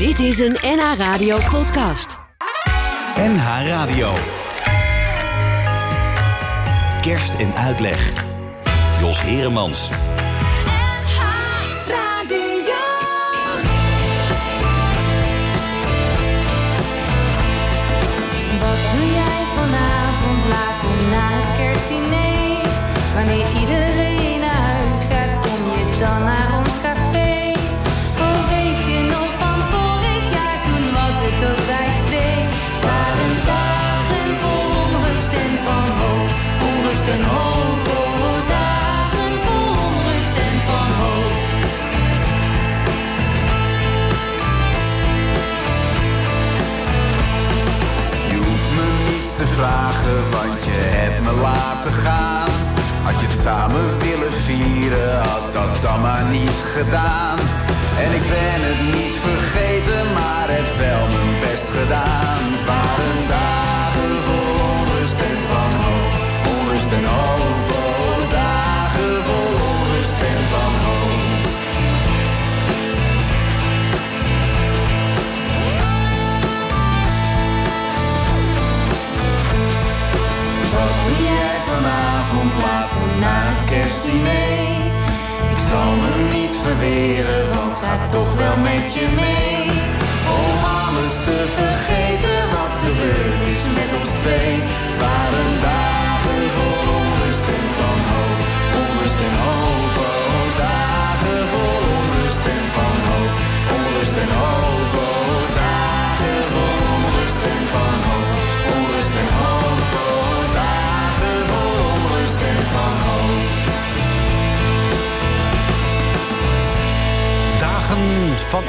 Dit is een NH Radio podcast. NH Radio. Kerst en uitleg. Jos Heremans. Samen willen vieren, had dat dan maar niet gedaan. En ik ben het niet vergeten, maar heb wel mijn best gedaan. Het waren dagen vol onrust en van hoop. Onrust en hoop, oh, dagen vol onrust en van vanavond laat na het kerstdiner? Ik zal me niet verweren, want ga toch wel met je mee. Om alles te vergeten wat gebeurd is met ons twee. Waren dagen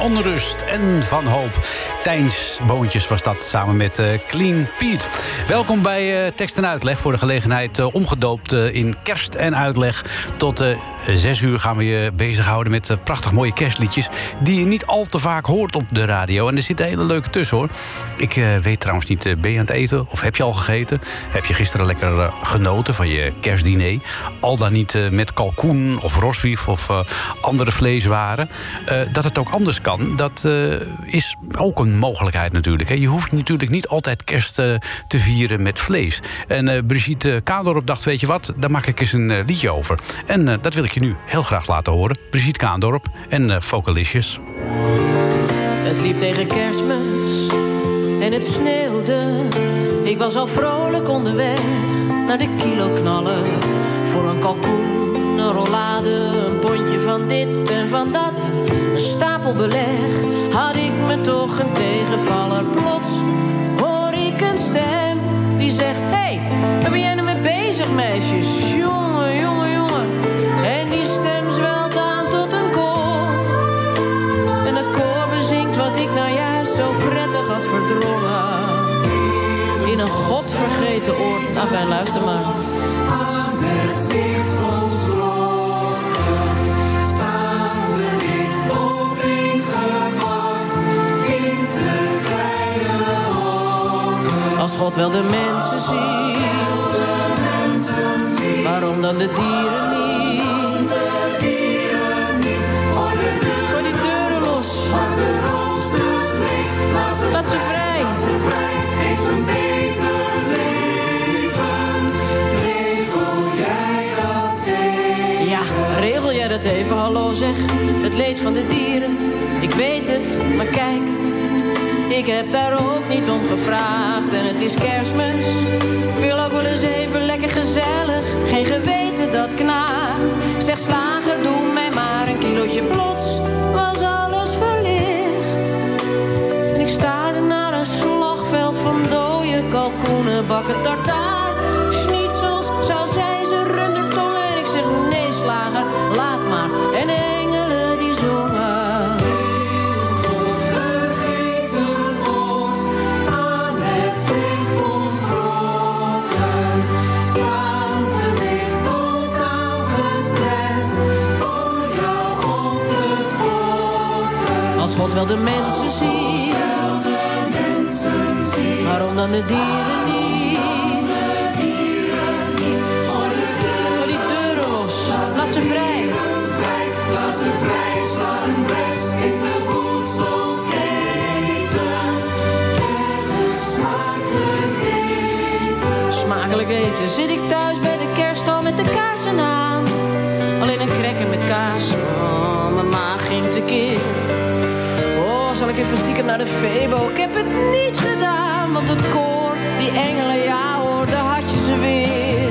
onrust en van hoop. Tijns Boontjes was dat samen met eh, Clean Piet. Welkom bij eh, Tekst en Uitleg. Voor de gelegenheid eh, omgedoopt eh, in Kerst en Uitleg. Tot zes uur gaan we je bezighouden met prachtig mooie kerstliedjes... die je niet al te vaak hoort op de radio. En er zitten hele leuke tussen, hoor. Ik weet trouwens niet, ben je aan het eten of heb je al gegeten? Heb je gisteren lekker genoten van je kerstdiner? Al dan niet met kalkoen of rosbief of andere vleeswaren. Dat het ook anders kan, dat is ook een mogelijkheid natuurlijk. Hè. Je hoeft natuurlijk niet altijd kerst te vieren met vlees. En eh, Brigitte Kaandorp dacht, weet je wat, daar maak ik eens een eh, liedje over. En eh, dat wil ik je nu heel graag laten horen. Brigitte Kaandorp en Vocalicious. Het liep tegen kerstmis en het sneeuwde. Ik was al vrolijk onderweg naar de kiloknallen. Voor een kalkoen, een rollade, een pondje van dit en van dat. Een stapel beleg had ik me toch een tegenvaller. Plots hoor ik een stem die zegt... Hé, hey, waar ben jij nou mee bezig, meisjes? Jongen, jongen, jongen. En die stem zwelt aan tot een koor. En het koor bezingt wat ik nou juist zo prettig had verdrongen. In een godvergeten oord. Enfin, luister maar. Wel de mensen ziet, waarom dan de dieren niet? Gooi die deuren los. Laat ze vrij. Ja, regel jij dat even, hallo zeg. Het leed van de dieren, ik weet het, maar kijk. Ik heb daar ook niet om gevraagd en het is kerstmis. Ik wil ook wel eens even lekker gezellig, geen geweten dat knaagt. Zeg slager, doe mij maar een kilootje plots, was alles verlicht. En ik staarde naar een slagveld van dode kalkoenen, bakken tartaar. wel de mensen zien. Waarom dan de dieren niet? Voor die turtles, laat ze vrij. Laat ze vrij, een in de voedselketen. Smakelijk eten. Smakelijk eten. Zit ik thuis bij de kerst al met de kaarsen aan. Alleen een krekker met kaas, oh, mijn maag ging even stiekem naar de Febo. Ik heb het niet gedaan, want het koor, die engelen, ja hoor, daar had je ze weer.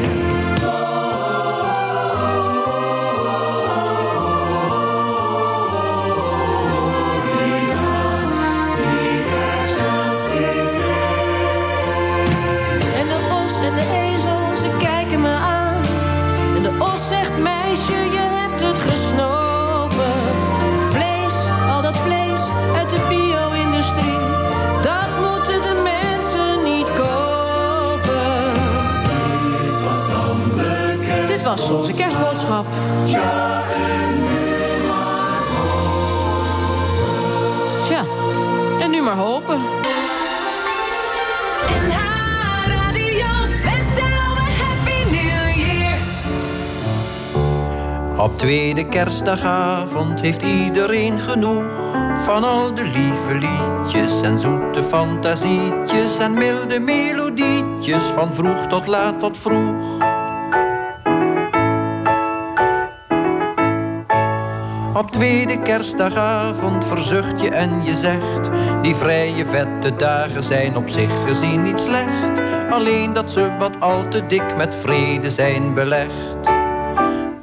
Was onze kerstboodschap. Tja, en nu maar hopen. Op tweede kerstdagavond heeft iedereen genoeg van al de lieve liedjes en zoete fantasietjes en milde melodietjes van vroeg tot laat tot vroeg. Op tweede kerstdagavond verzucht je en je zegt Die vrije vette dagen zijn op zich gezien niet slecht. Alleen dat ze wat al te dik met vrede zijn belegd.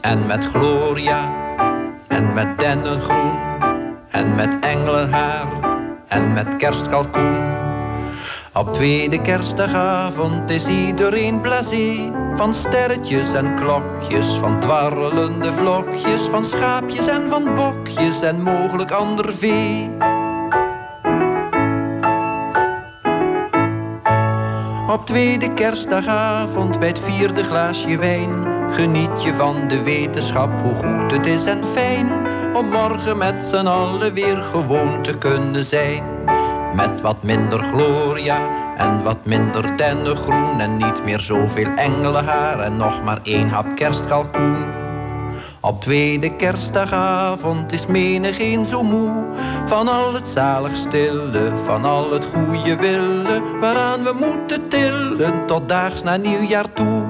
En met gloria En met dennengroen En met engelenhaar En met kerstkalkoen. Op tweede kerstdagavond is iedereen blasé Van sterretjes en klokjes, van dwarrelende vlokjes Van schaapjes en van bokjes en mogelijk ander vee. Op tweede kerstdagavond bij het vierde glaasje wijn Geniet je van de wetenschap hoe goed het is en fijn Om morgen met z'n allen weer gewoon te kunnen zijn. Met wat minder gloria en wat minder dennengroen En niet meer zoveel engelenhaar. En nog maar één hap kerstkalkoen. Op tweede kerstdagavond is menigeen zo moe. Van al het zalig stille, van al het goede willen. Waaraan we moeten tillen tot daags na nieuwjaar toe.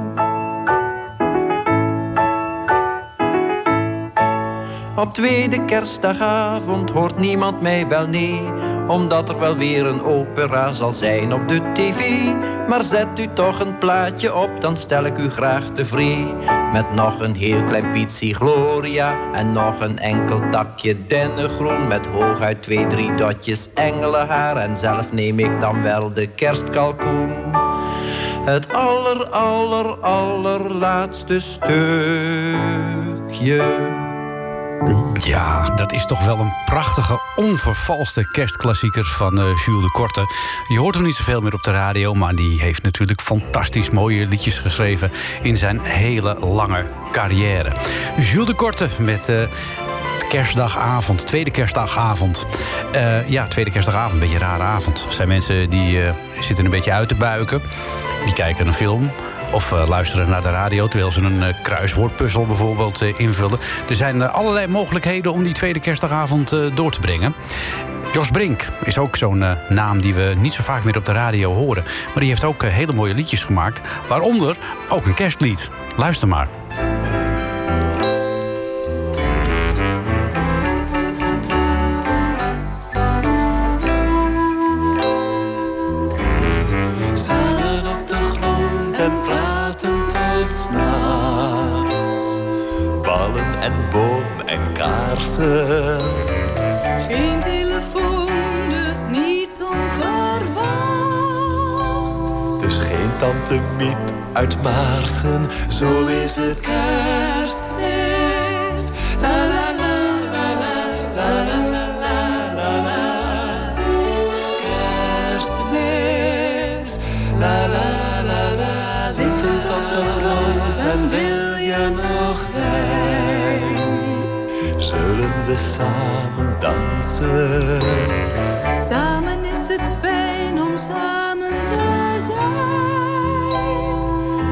Op tweede kerstdagavond hoort niemand mij wel nee Omdat er wel weer een opera zal zijn op de tv Maar zet u toch een plaatje op, dan stel ik u graag tevreden Met nog een heel klein pietsie gloria En nog een enkel takje dennengroen Met hooguit twee, drie dotjes engelenhaar. En zelf neem ik dan wel de kerstkalkoen. Het aller, aller, allerlaatste stukje Ja, dat is toch wel een prachtige, onvervalste kerstklassieker van eh, Jules de Korte. Je hoort hem niet zoveel meer op de radio, maar die heeft natuurlijk fantastisch mooie liedjes geschreven in zijn hele lange carrière. Jules de Korte met. eh, kerstdagavond, tweede kerstdagavond. Eh, ja, tweede kerstdagavond, een beetje een rare avond. Er zijn mensen die zitten een beetje uit te buiken. Die kijken een film of eh, luisteren naar de radio... terwijl ze een eh, kruiswoordpuzzel bijvoorbeeld eh, invullen. Er zijn allerlei mogelijkheden om die tweede kerstdagavond door te brengen. Jos Brink is ook zo'n naam die we niet zo vaak meer op de radio horen. Maar die heeft ook hele mooie liedjes gemaakt. Waaronder ook een kerstlied. Luister maar. Kaarsen. Geen telefoon, dus niets onverwachts. Dus geen tante Miep uit Maarsen. Zo is het kerstfeest. We samen dansen? Samen is het fijn om samen te zijn.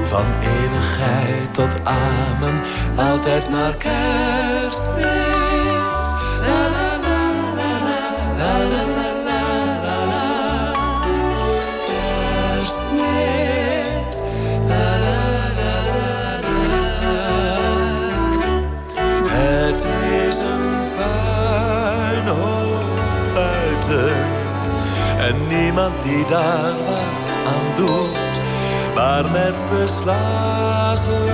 Van eeuwigheid tot amen, altijd maar kerstmis. Niemand die daar wat aan doet, maar met beslagen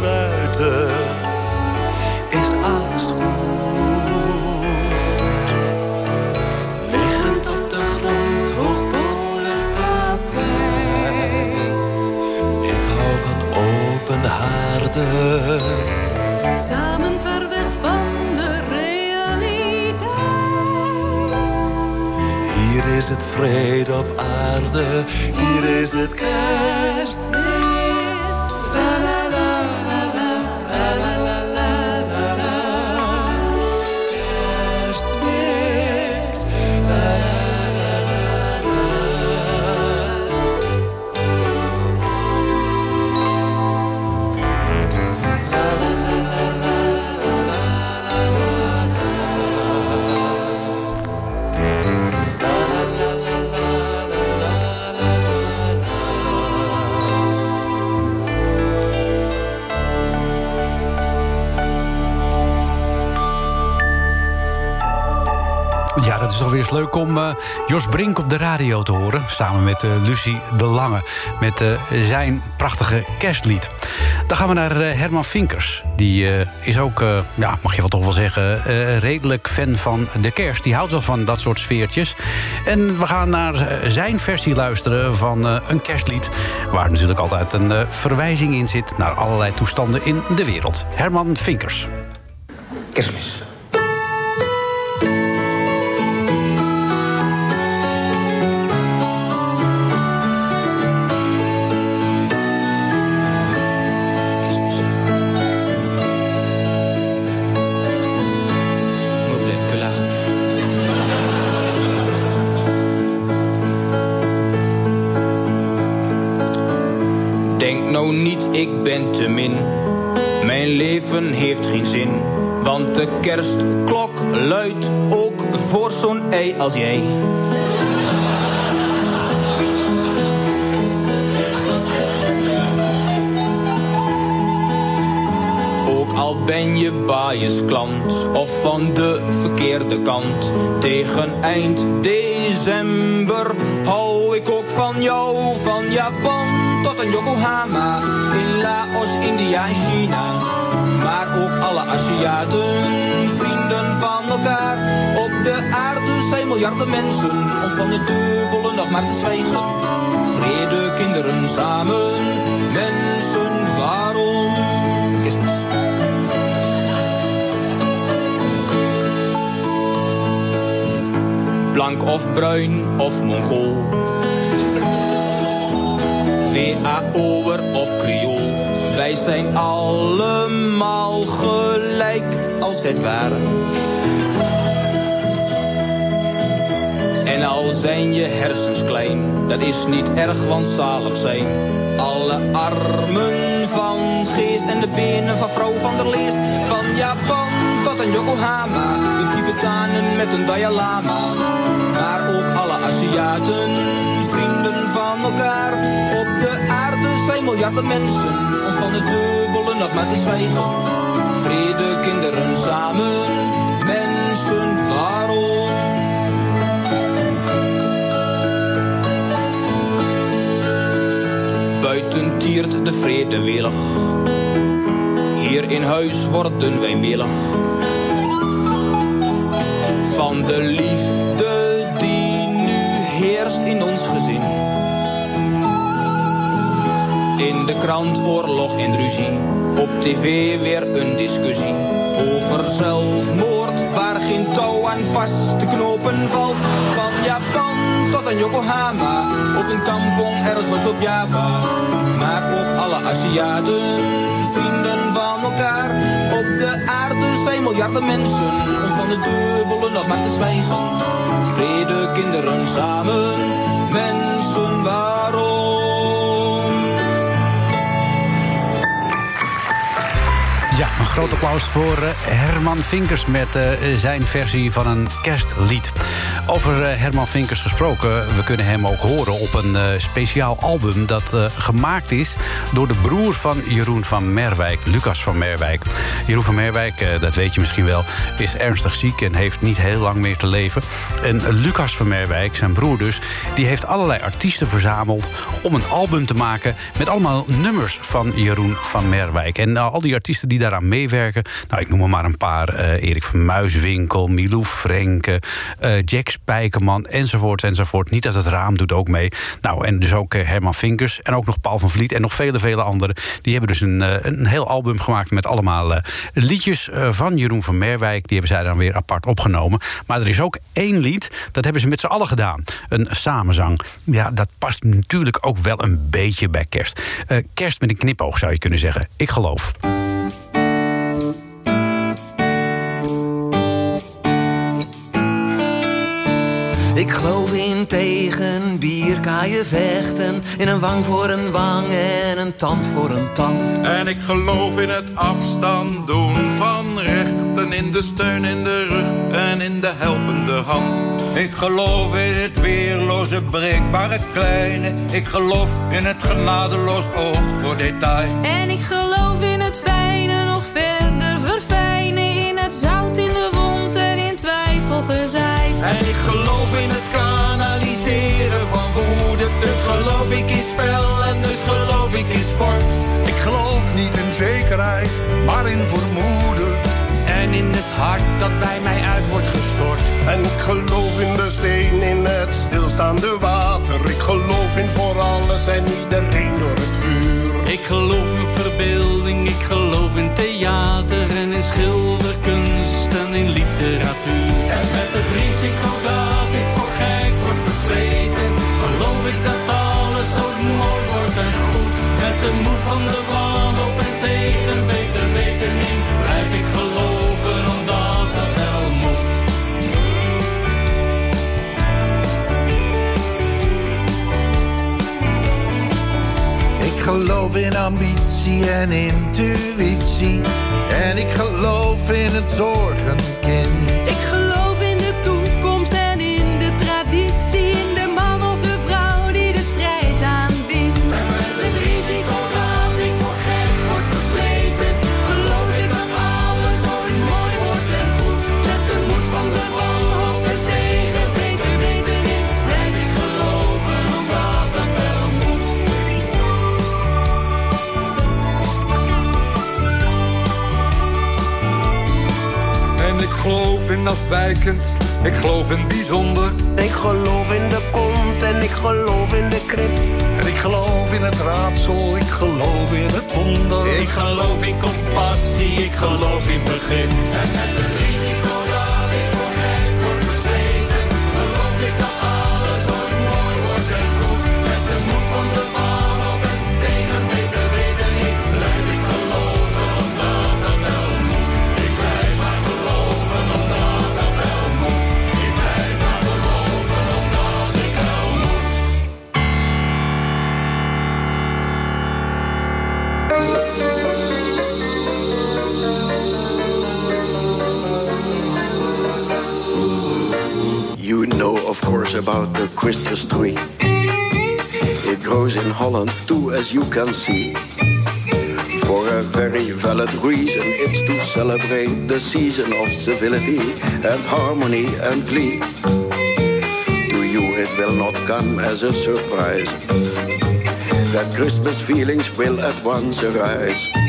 ruiten is leuk om eh, Jos Brink op de radio te horen. Samen met eh, Lucie de Lange. Met eh, zijn prachtige kerstlied. Dan gaan we naar Herman Vinkers. Die is ook, ja, mag je wel toch wel zeggen, redelijk fan van de kerst. Die houdt wel van dat soort sfeertjes. En we gaan naar zijn versie luisteren van een kerstlied. Waar natuurlijk altijd een verwijzing in zit naar allerlei toestanden in de wereld. Herman Vinkers. Kerstmis. Niet, ik ben te min. Mijn leven heeft geen zin. Want de kerstklok luidt ook voor zo'n ei als jij. Ook al ben je biasklant of van de verkeerde kant. Tegen eind december hou ik ook van jou. Van Japan Yokohama. In Laos, India en China. Maar ook alle Aziaten, vrienden van elkaar. Op de aarde zijn miljarden mensen. Om van het dubbele nog maar te zwijgen. Vrede, kinderen samen. Mensen, waarom? Blank of bruin of Mongool. WAO'er of Creool. Wij zijn allemaal gelijk als het ware. En al zijn je hersens klein, dat is niet erg, want zijn. Alle armen van geest en de benen van vrouw van der Leest. Van Japan tot aan Yokohama, de Tibetanen met een Dalai Lama. Maar ook alle Aziaten, vrienden van elkaar. Op miljarden mensen, om van het dubbele nog maar te zwijgen. Vrede, kinderen samen, mensen, waarom? Buiten tiert de vrede welig. Hier in huis worden wij melig. Van de liefde In de krant oorlog en ruzie. Op tv weer een discussie. Over zelfmoord waar geen touw aan vast te knopen valt. Van Japan tot aan Yokohama. Op een kampong ergens op Java. Maar ook alle Aziaten, vrienden van elkaar. Op de aarde zijn miljarden mensen. Om van het dubbele nog maar te zwijgen. Vrede, kinderen samen. Mensen, waarom? Ja, een groot applaus voor eh, Herman Vinkers met eh, zijn versie van een kerstlied. Over eh, Herman Vinkers gesproken, we kunnen hem ook horen op een speciaal album dat gemaakt is door de broer van Jeroen van Merwijk, Lucas van Merwijk. Jeroen van Merwijk, eh, dat weet je misschien wel, is ernstig ziek en heeft niet heel lang meer te leven. En Lucas van Merwijk, zijn broer dus, die heeft allerlei artiesten verzameld om een album te maken met allemaal nummers van Jeroen van Merwijk. En eh, al die artiesten die daaraan meewerken, nou ik noem er maar een paar: eh, Erik van Muiswinkel, Milou Frenke, eh, Jack Spijkerman, enzovoort, enzovoort. Niet dat het raam doet ook mee. Nou, en dus ook Herman Vinkers en ook nog Paul van Vliet en nog vele, vele anderen. Die hebben dus een, een heel album gemaakt met allemaal liedjes eh, van Jeroen van Merwijk. Die hebben zij dan weer apart opgenomen. Maar er is ook één lied, dat hebben ze met z'n allen gedaan. Een samenzang. Ja, dat past natuurlijk ook wel een beetje bij kerst. Eh, kerst met een knipoog zou je kunnen zeggen. Ik geloof. Ik geloof in tegen bierkaaien vechten. In een wang voor een wang en een tand voor een tand. En ik geloof in het afstand doen van rechten. In de steun in de rug en in de helpende hand. Ik geloof in het weerloze, breekbare kleine. Ik geloof in het genadeloos oog voor detail. En ik geloof in het fijne nog verder verfijnen. In het zout in de wond en in twijfel gezaaid. En ik geloof in het ik in sport. Ik geloof niet in zekerheid, maar in vermoeden. En in het hart dat bij mij uit wordt gestort. En ik geloof in de steen in het stilstaande water. Ik geloof in voor alles en iedereen door het vuur. Ik geloof in verbeelding, ik geloof in theater en in schilderkunst en in literatuur. En met het risico dat de moed van de wanhoop en tegen beter weten in, blijf ik geloven omdat dat wel moet. Ik geloof in ambitie en intuïtie. En ik geloof in het zorgenkind. Ik afwijkend, ik geloof in bijzonder. Ik geloof in de kont en ik geloof in de krip. En ik geloof in het raadsel, ik geloof in het wonder. Ik geloof in compassie, ik geloof in begrip. About the Christmas tree. It grows in Holland too, as you can see. For a very valid reason, it's to celebrate the season of civility and harmony and glee. To you, it will not come as a surprise that Christmas feelings will at once arise.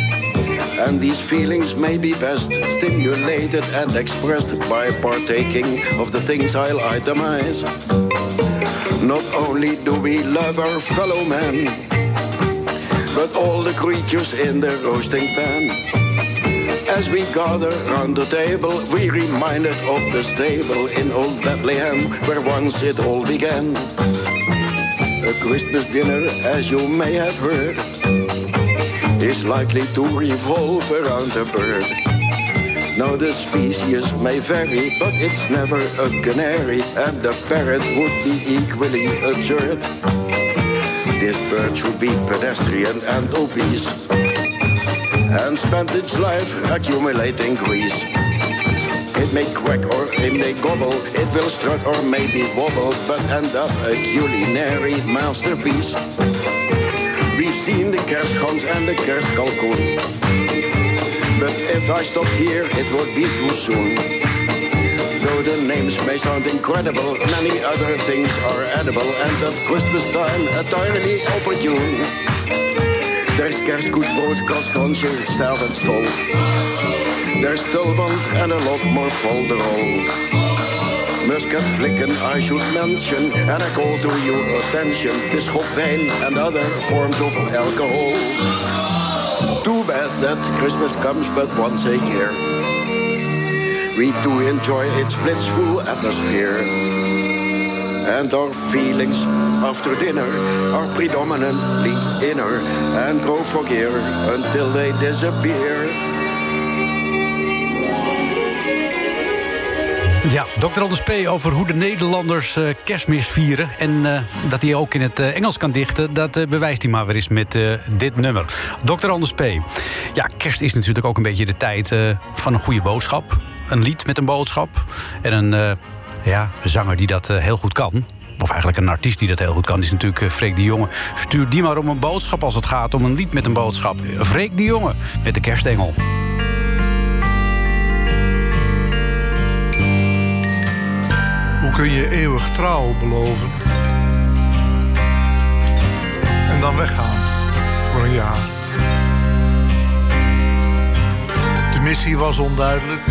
And these feelings may be best stimulated and expressed by partaking of the things I'll itemize. Not only do we love our fellow men, but all the creatures in the roasting pan. As we gather round the table, we reminded of the stable in old Bethlehem, where once it all began. A Christmas dinner, as you may have heard, is likely to revolve around a bird. Now the species may vary, but it's never a canary, and the parrot would be equally absurd. This bird should be pedestrian and obese, and spend its life accumulating grease. It may quack or it may gobble, it will strut or maybe wobble, but end up a culinary masterpiece. Seen the kerstgans and the kerstkalkoen. But if I stopped here, it would be too soon. Though the names may sound incredible, many other things are edible, and at Christmas time entirely opportune. There's kerstgoedbrood, krasgansje, zelf en stol. There's tulband and a lot more folderol. Muscat flicken I should mention, and er I call to your attention, Bisschop wine and other forms of alcohol. Too bad that Christmas comes but once a year. We do enjoy its blissful atmosphere. And our feelings after dinner are predominantly inner and go for gear until they disappear. Ja, Dr. Anders P. over hoe de Nederlanders eh, kerstmis vieren. En eh, dat hij ook in het eh, Engels kan dichten, dat bewijst hij maar weer eens met dit nummer. Dr. Anders P. Ja, kerst is natuurlijk ook een beetje de tijd van een goede boodschap. Een lied met een boodschap. En een ja, zanger die dat heel goed kan. Of eigenlijk een artiest die dat heel goed kan, is natuurlijk Freek de Jonge. Stuur die maar om een boodschap als het gaat om een lied met een boodschap. Freek de Jonge met de kerstengel. Kun je eeuwig trouw beloven? En dan weggaan voor een jaar. De missie was onduidelijk.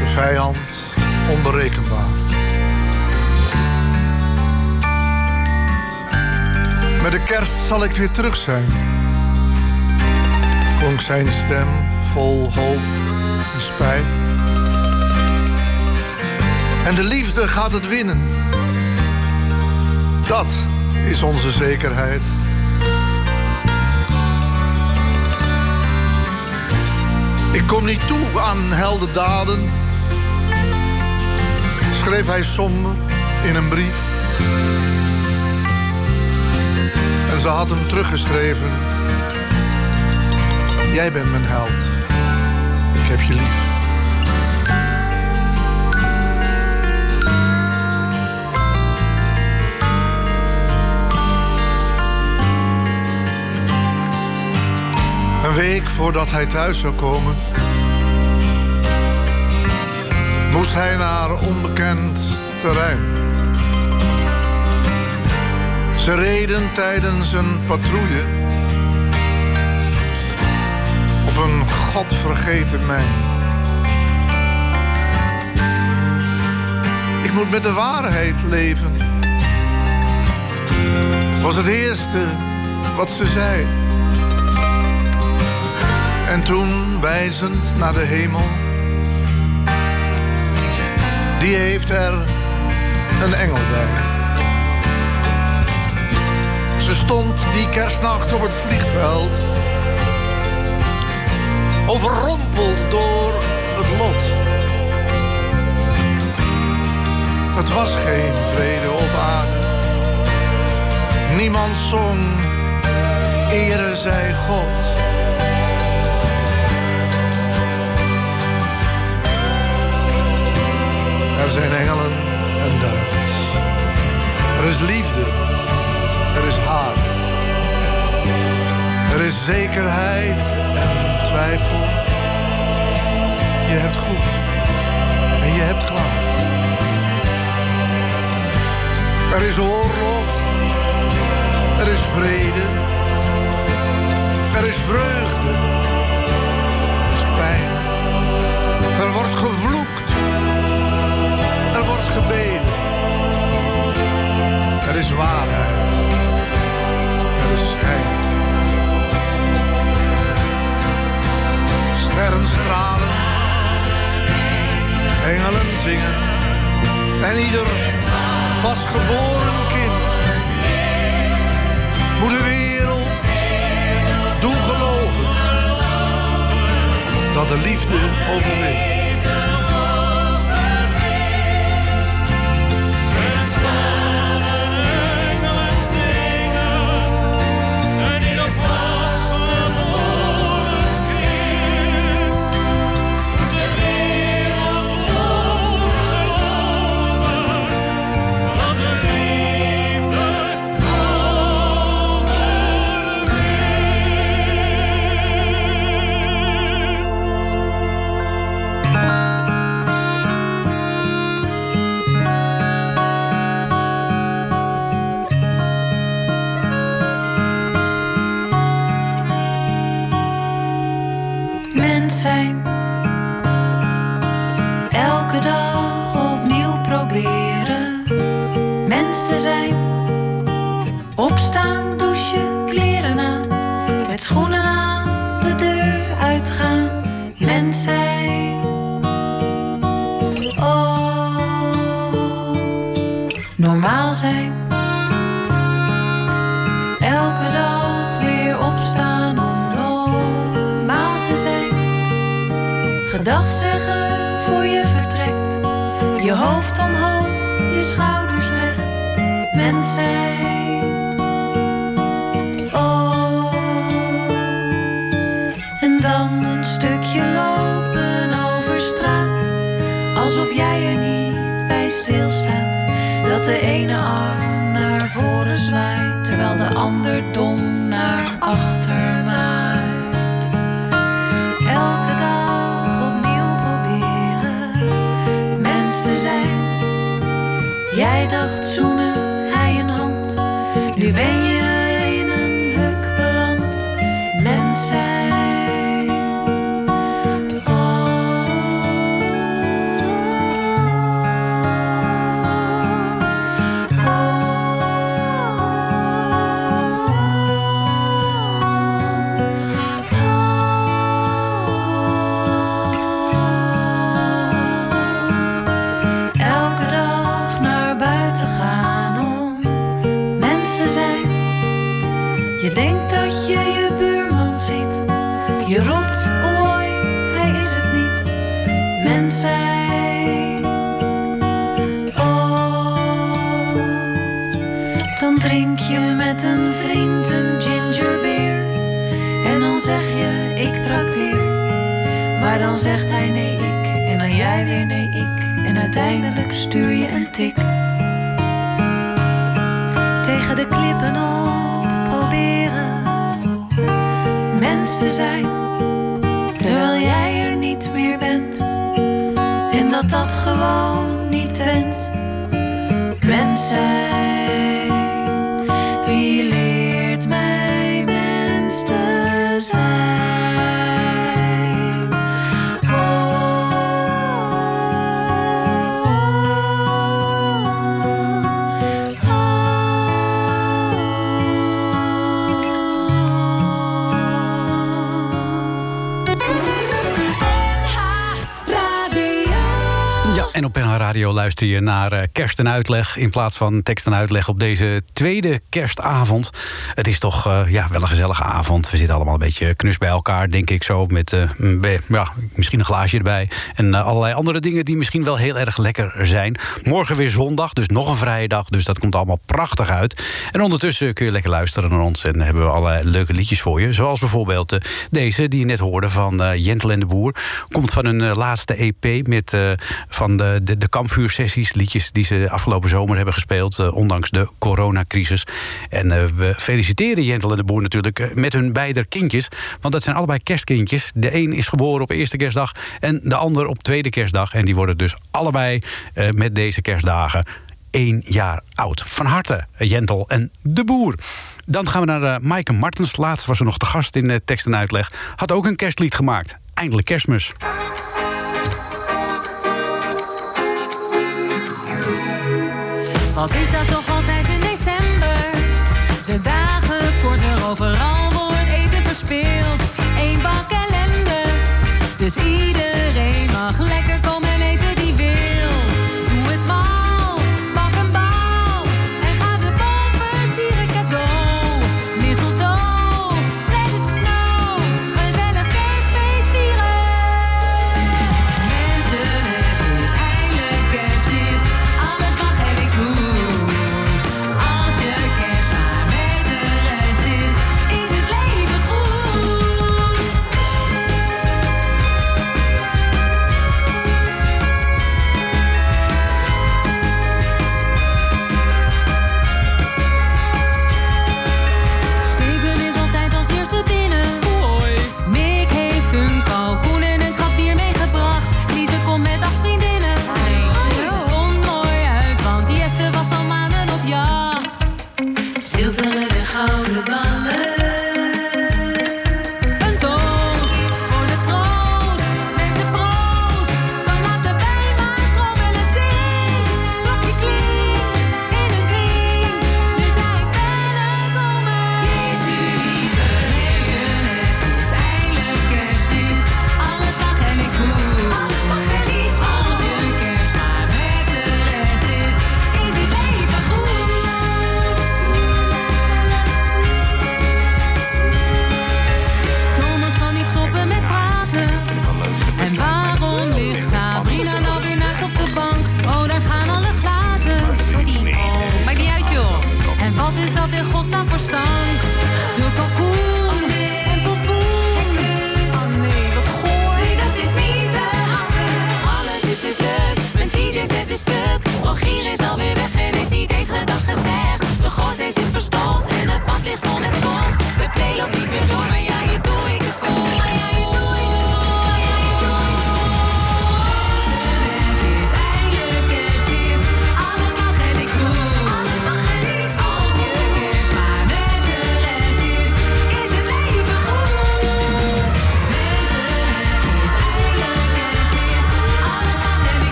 De vijand onberekenbaar. Met de kerst zal ik weer terug zijn. Klonk zijn stem vol hoop en spijt. En de liefde gaat het winnen. Dat is onze zekerheid. Ik kom niet toe aan heldendaden, schreef hij somber in een brief. En ze had hem teruggeschreven. Jij bent mijn held. Ik heb je lief. Een week voordat hij thuis zou komen, moest hij naar onbekend terrein. Ze reden tijdens een patrouille op een godvergeten mijn. Ik moet met de waarheid leven, was het eerste wat ze zei. En toen wijzend naar de hemel, die heeft er een engel bij. Ze stond die kerstnacht op het vliegveld, overrompeld door het lot. Het was geen vrede op aarde, niemand zong, ere zij God. Er zijn engelen en duivels. Er is liefde. Er is haat. Er is zekerheid en twijfel. Je hebt goed en je hebt kwaad. Er is oorlog. Er is vrede. Er is vreugde. Er is pijn. Er wordt gevloekt. Gebeden. Er is waarheid. Er is schijn. Sterren stralen. Engelen zingen. En ieder pasgeboren kind moet de wereld doen geloven dat de liefde overwint. Mens zijn. Oh. En dan een stukje lopen over straat. Alsof jij er niet bij stilstaat. Dat de ene arm naar voren zwaait. Terwijl de ander dom dan zegt hij nee, ik. En dan jij weer nee, ik. En uiteindelijk stuur je een tik. Tegen de klippen op proberen. Mens te zijn. Terwijl jij er niet meer bent. En dat dat gewoon niet went. Mens Luister je naar eh, kerst en uitleg... in plaats van tekst en uitleg op deze tweede kerstavond. Het is toch eh, ja, wel een gezellige avond. We zitten allemaal een beetje knus bij elkaar, denk ik zo... met eh, ja, misschien een glaasje erbij. En allerlei andere dingen die misschien wel heel erg lekker zijn. Morgen weer zondag, dus nog een vrije dag. Dus dat komt allemaal prachtig uit. En ondertussen kun je lekker luisteren naar ons... en hebben we allerlei leuke liedjes voor je. Zoals bijvoorbeeld deze, die je net hoorde van Jentel en de Boer. Komt van hun laatste EP met... van de, de, de kampvuursessies, liedjes die ze afgelopen zomer hebben gespeeld, eh, ondanks de coronacrisis. En eh, we feliciteren Jentel en de Boer natuurlijk eh, met hun beide kindjes, want dat zijn allebei kerstkindjes. De een is geboren op eerste kerstdag en de ander op tweede kerstdag. En die worden dus allebei met deze kerstdagen één jaar oud. Van harte, Jentel en de Boer. Dan gaan we naar uh, Maaike Martens. Laatst was ze nog te gast in tekst en uitleg. Had ook een kerstlied gemaakt. Eindelijk kerstmis.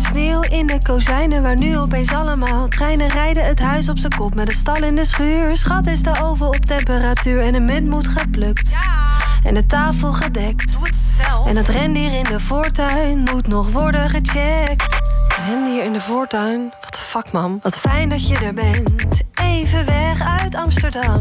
Spuit sneeuw in de kozijnen waar nu opeens allemaal treinen rijden. Het huis op zijn kop met een stal in de schuur. Schat is de oven op temperatuur en de munt moet geplukt. En de tafel gedekt. En het rendier in de voortuin moet nog worden gecheckt. Rendier in de voortuin? Wat de fuck, man. Wat fijn dat je er bent. Even weg uit Amsterdam.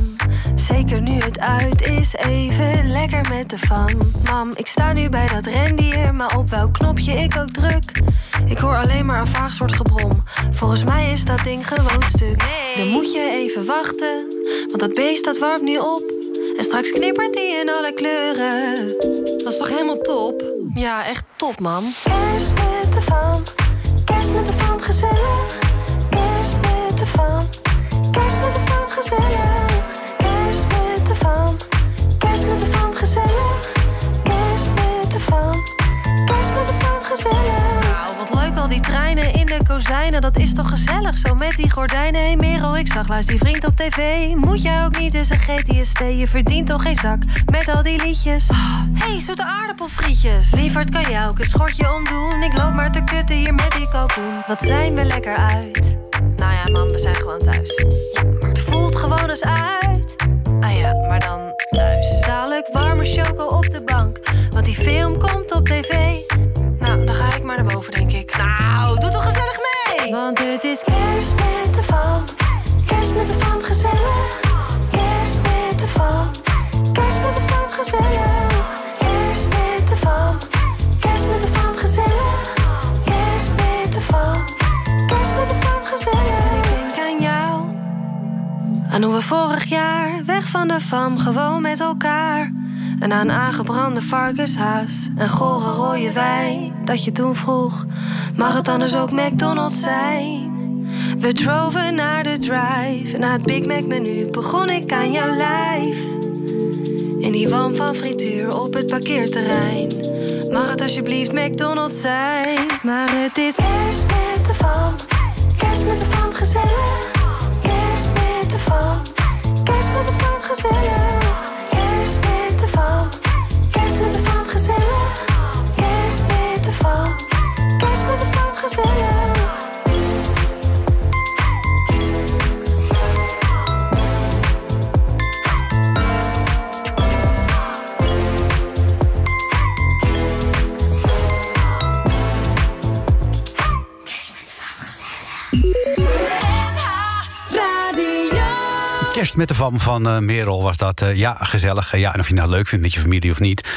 Zeker nu het uit is, even lekker met de fam. Mam, ik sta nu bij dat rendier, maar op welk knopje ik ook druk. Ik hoor alleen maar een vaag soort gebrom. Volgens mij is dat ding gewoon stuk. Dan moet je even wachten, want dat beest dat warmt nu op. En straks knippert die in alle kleuren. Dat is toch helemaal top? Ja, echt top, man. Kerst met de fam, kerst met de fam, Hé hey Merel, ik zag laatst die vriend op tv. Moet jij ook niet eens een GTST? Je verdient toch geen zak met al die liedjes. Hé, hey, zoete aardappelfrietjes. Lieverd, kan jij ook een schortje omdoen? Ik loop maar te kutten hier met die kalkoen. Wat zijn we lekker uit? Nou ja, man, we zijn gewoon thuis. Ja, maar het voelt gewoon eens uit. Ah ja, maar dan thuis. Dadelijk warme choco op de bank. Want die film komt op tv. Nou, dan ga ik maar naar boven, denk ik. Nou, doe toch gezellig mee! Want het is kerst met de fam, gezellig. Kerst met de fam. Kerst met de fam, gezellig. Kerst met de fam. Kerst met de fam, gezellig. Kerst met de fam. Kerst met de fam, gezellig. Ik denk aan jou. Aan hoe we vorig jaar weg van de fam gewoon met elkaar. En aan aangebrande varkenshaas en gore rode wijn. Dat je toen vroeg, mag het anders ook McDonald's zijn? We droven naar de drive na het Big Mac menu begon ik aan jouw lijf. In die walm van frituur op het parkeerterrein. Mag het alsjeblieft McDonald's zijn? Maar het is kerst met de fam, kerst met de fam gezellig. Kerst met de fam, kerst met de fam gezellig. Met de fam van eh, Merel was dat. eh, ja, gezellig. Eh, ja, en of je nou leuk vindt met je familie of niet.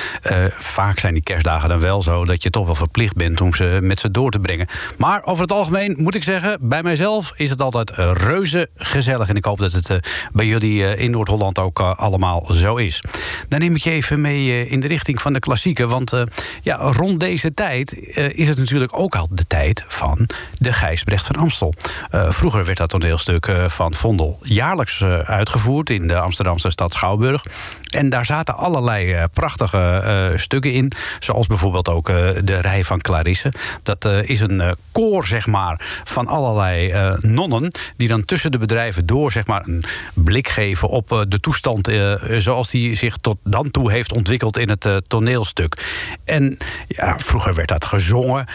vaak zijn die kerstdagen dan wel zo dat je toch wel verplicht bent om ze met ze door te brengen. Maar over het algemeen moet ik zeggen, bij mijzelf is het altijd reuze gezellig. En ik hoop dat het bij jullie in Noord-Holland ook allemaal zo is. Dan neem ik je even mee in de richting van de klassieken. Want ja, rond deze tijd is het natuurlijk ook al de tijd van de Gijsbrecht van Amstel. Vroeger werd dat toneelstuk van Vondel jaarlijks eh, uitgevoerd in de Amsterdamse stad Schouwburg. En daar zaten allerlei eh, prachtige eh, stukken in. Zoals bijvoorbeeld ook eh, de Rij van Clarisse. Dat is een koor, zeg maar, van allerlei nonnen. Die dan tussen de bedrijven door, zeg maar, een blik geven op de toestand. zoals die zich tot dan toe heeft ontwikkeld in het toneelstuk. En ja, vroeger werd dat gezongen.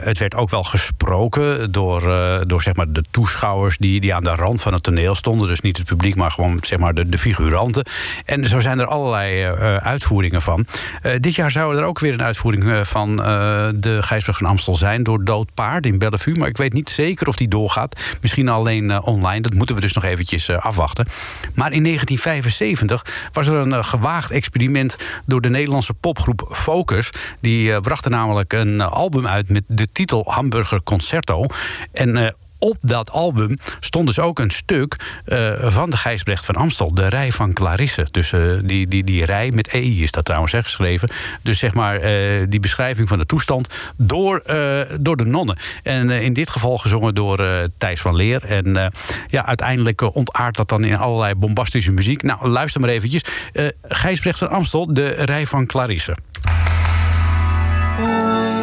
Het werd ook wel gesproken door, door zeg maar, de toeschouwers die, die aan de rand van het toneel stonden. Dus niet het publiek publiek, maar gewoon zeg maar de, de figuranten. En zo zijn er allerlei eh, uitvoeringen van. Eh, dit jaar zou er ook weer een uitvoering eh, van eh, de Gijsberg van Amstel zijn door Dood Paard in Bellevue. Maar ik weet niet zeker of die doorgaat. Misschien alleen eh, online. Dat moeten we dus nog eventjes eh, afwachten. Maar in 1975 was er een eh, gewaagd experiment door de Nederlandse popgroep Focus. Die eh, brachten namelijk een eh, album uit met de titel Hamburger Concerto. En eh, op dat album stond dus ook een stuk eh, van de Gijsbrecht van Amstel. De rij van Clarisse. Dus eh, die, die, die rij met EI is dat trouwens hè, geschreven. Dus zeg maar eh, die beschrijving van de toestand door, door de nonnen. En in dit geval gezongen door Thijs van Leer. En ja, uiteindelijk ontaart dat dan in allerlei bombastische muziek. Nou, luister maar eventjes. Gijsbrecht van Amstel, de rij van Clarisse. kerstnacht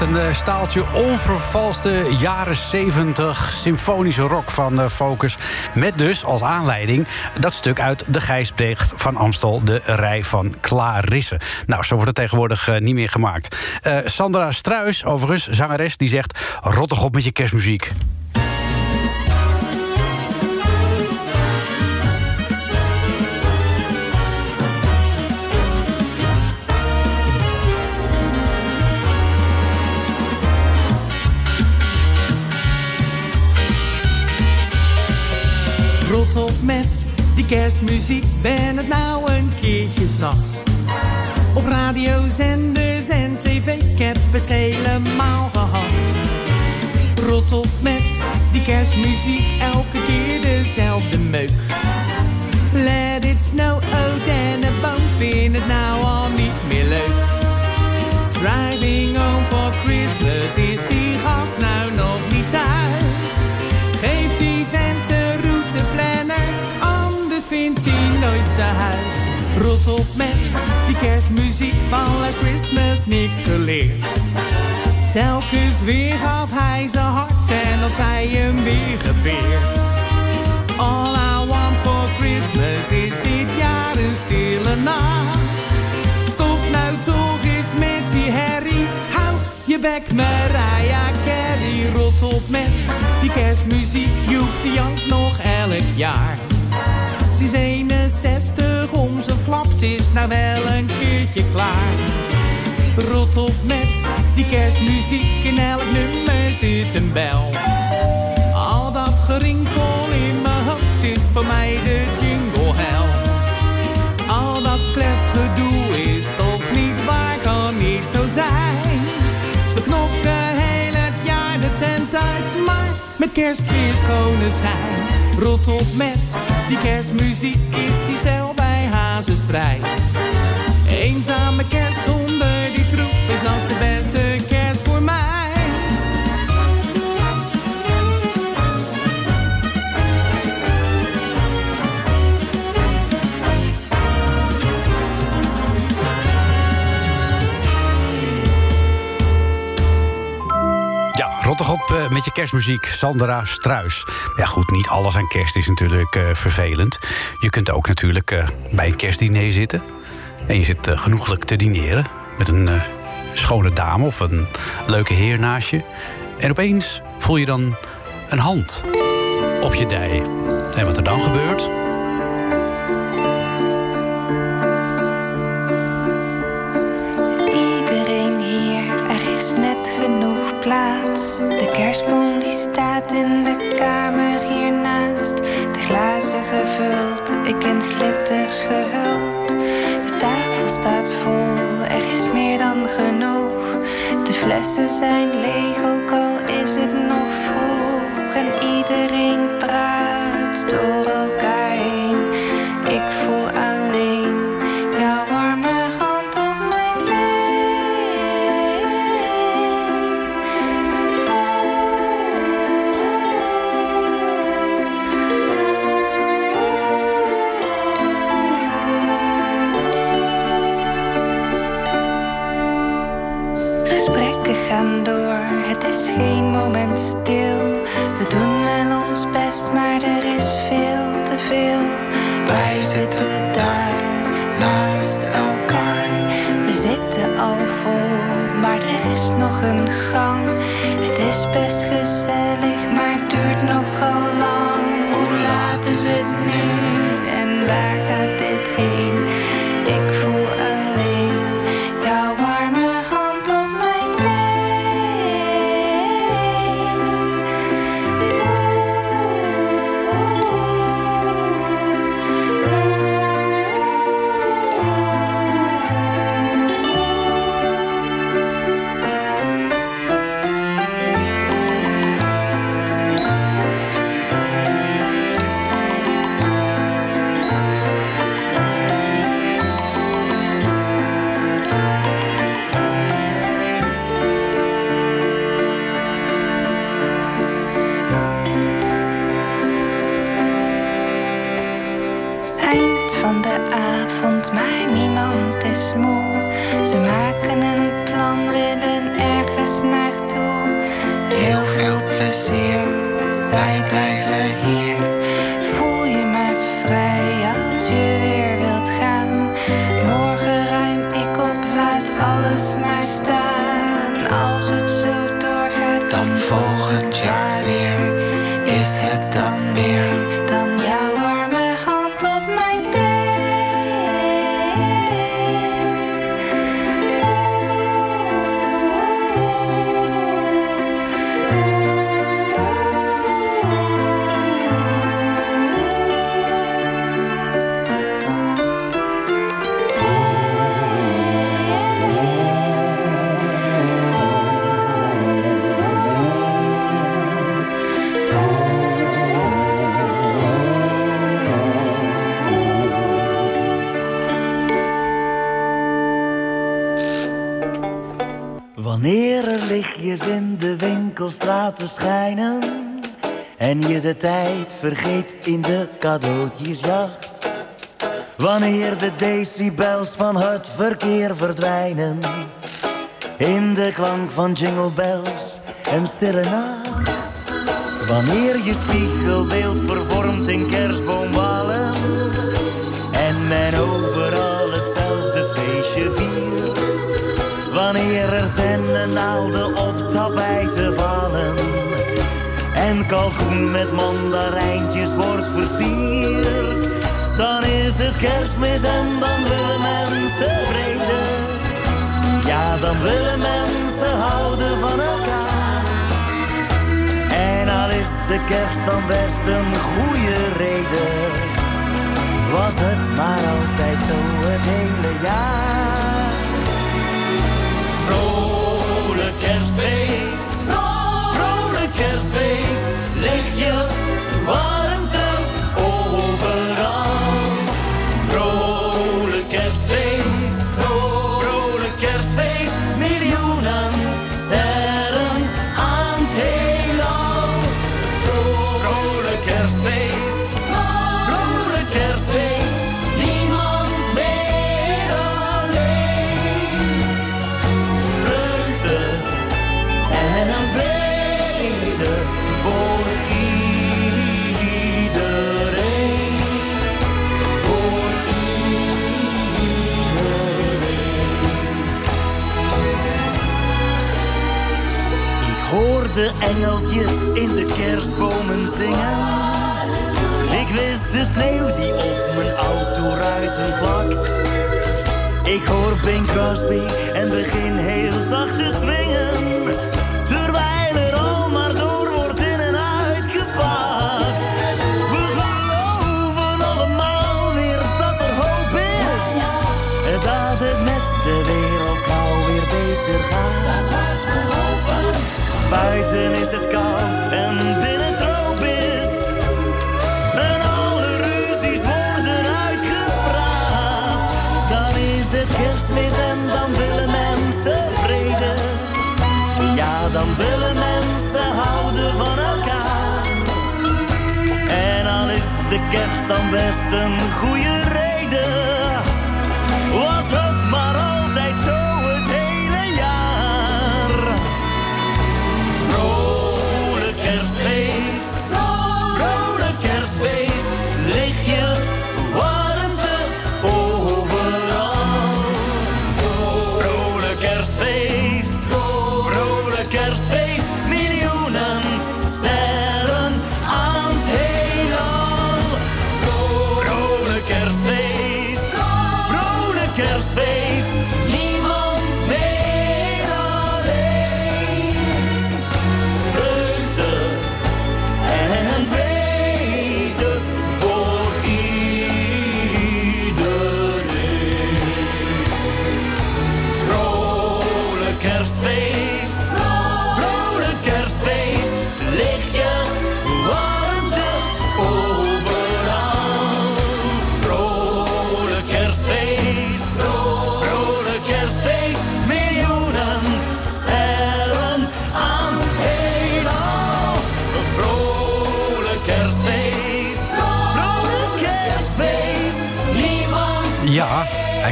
een eh, staaltje onvervalste jaren 70 symfonische rock van eh, Focus. Met dus als aanleiding dat stuk uit de Gijsbrecht van Amstel, de rij van Clarisse. Nou, zo wordt het tegenwoordig eh, niet meer gemaakt. Sandra Struis, overigens, zangeres, die zegt: rottig op met je kerstmuziek. Rot op met die kerstmuziek, ben het nou een keertje zat. Op radiozenders en tv, ik heb het helemaal gehad. Rot op met die kerstmuziek, elke keer dezelfde meuk. Let it snow, oh dennenboom, vind het nou al niet meer leuk. Driving home for Christmas, is die gast nou nog niet thuis? trots op met die kerstmuziek van Last Christmas niks geleerd. Telkens weer gaf hij zijn hart en als hij hem weer gebeert. All I want for Christmas is dit jaar een stille nacht. Stop nou toch eens met die herrie, hou je bek Mariah Carey. Rot op met die kerstmuziek, joep die jank nog elk jaar. Sinds 61 om zijn flapt is nou wel een keertje klaar. Rot op met die kerstmuziek, in elk nummer zit een bel. Al dat gerinkel in mijn hoofd is voor mij de jingle hell. Al dat klef gedoe is toch niet waar, kan niet zo zijn. Ze knokken heel het jaar de tent uit, maar met kerst weer schone schijn. Rot op met die kerstmuziek, is die vrij. Eenzame kerst zonder die troep is als de beste eh, met je kerstmuziek, Sandra Struis. Ja goed, niet alles aan kerst is natuurlijk eh, vervelend. Je kunt ook natuurlijk eh, bij een kerstdiner zitten. En je zit genoeglijk te dineren met een schone dame of een leuke heer naast je. En opeens voel je dan een hand op je dij. En wat er dan gebeurt... De kerstboom die staat in de kamer hiernaast. De glazen gevuld, ik in glitters gehuld. De tafel staat vol, er is meer dan genoeg. De flessen zijn leeg, ook al Gesprekken gaan door, het is geen moment stil. We doen wel ons best, maar er is veel te veel. Wij zitten daar naast elkaar. We zitten al vol, maar er is nog een gang. Het is best gezellig, maar het duurt nogal lang. Hoe laat is het nu en waar de winkelstraten schijnen En je de tijd vergeet in de cadeautjesjacht Wanneer de decibels van het verkeer verdwijnen In de klank van jingle bells en stille nacht Wanneer je spiegelbeeld vervormt in kerstboomwalen En men overal hetzelfde feestje viert Wanneer er dennennaalden op vallen. En kalkoen met mandarijntjes wordt versierd. Dan is het kerstmis en dan willen mensen vrede. Ja, dan willen mensen houden van elkaar. En al is de kerst dan best een goede reden. Was het maar altijd zo het hele jaar. Vrolijk kerstfeest, vrolijk kerstfeest, Leg je Bing Crosby en begin dan best een goede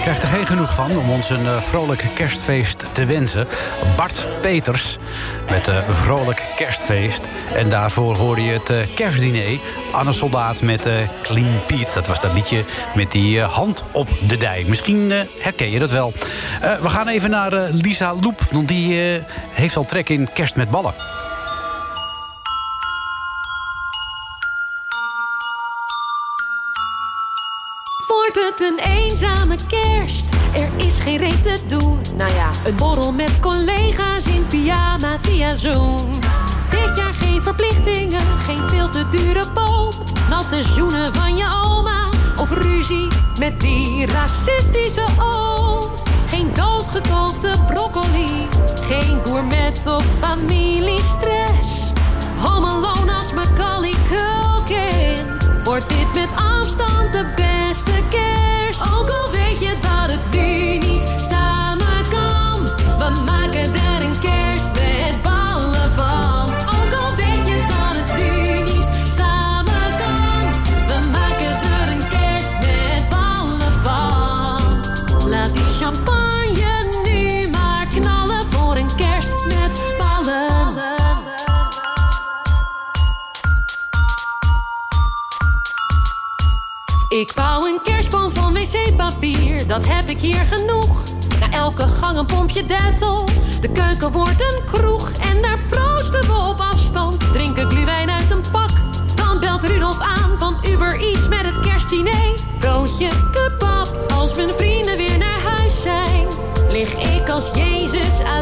krijgt er geen genoeg van om ons een eh, vrolijk kerstfeest te wensen. Bart Peters met een vrolijk kerstfeest. En daarvoor hoorde je het eh, kerstdiner. Anne Soldaat met eh, Clean Pete. Dat was dat liedje met die eh, hand op de dij. Misschien eh, herken je dat wel. Eh, we gaan even naar eh, Lisa Loep. Want die eh, heeft al trek in kerst met ballen. Een eenzame kerst? Er is geen reet te doen. Nou ja, een borrel met collega's in pyjama via Zoom. Dit jaar geen verplichtingen, geen veel te dure boom. Natte zoenen van je oma of ruzie met die racistische oom. Geen doodgekookte broccoli, geen gourmet of familiestress. Home Alone als Macaulay Culkin. Wordt dit met afstand de beste kerst? Ook al weet je dat het nu niet samen kan. We maken er een kerst dat heb ik hier genoeg. Na elke gang een pompje dettel. De keuken wordt een kroeg en daar proosten we op afstand. Drinken gluwijn uit een pak. Dan belt Rudolf aan van Uber iets met het kerstdiner. Broodje, kebab, als mijn vrienden weer naar huis zijn. Lig ik als Jezus uit.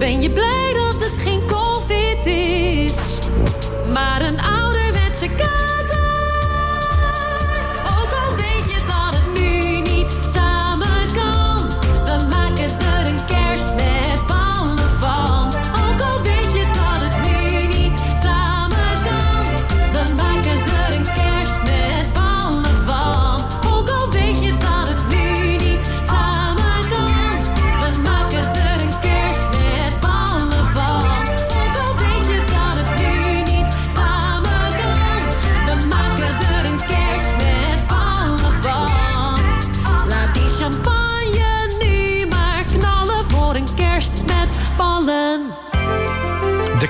Ben je blij dat het geen COVID is, maar een ouderwetse kaart?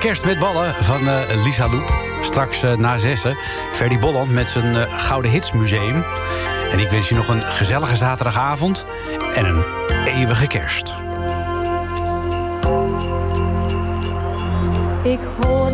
kerst met ballen van eh, Lisa Loep. Straks uh, na zessen. Ferdy Bolland met zijn eh, Gouden Hits Museum. En ik wens je nog een gezellige zaterdagavond en een eeuwige kerst. Ik hoor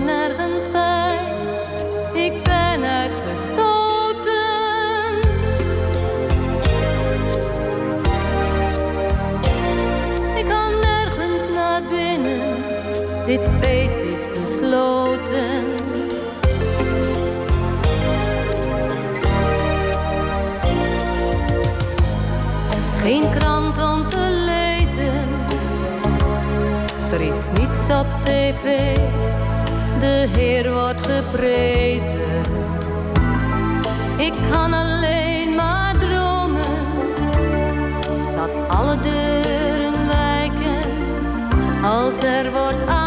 tv. De Heer wordt geprezen. Ik kan alleen maar dromen dat alle deuren wijken als er wordt aangekomen.